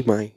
my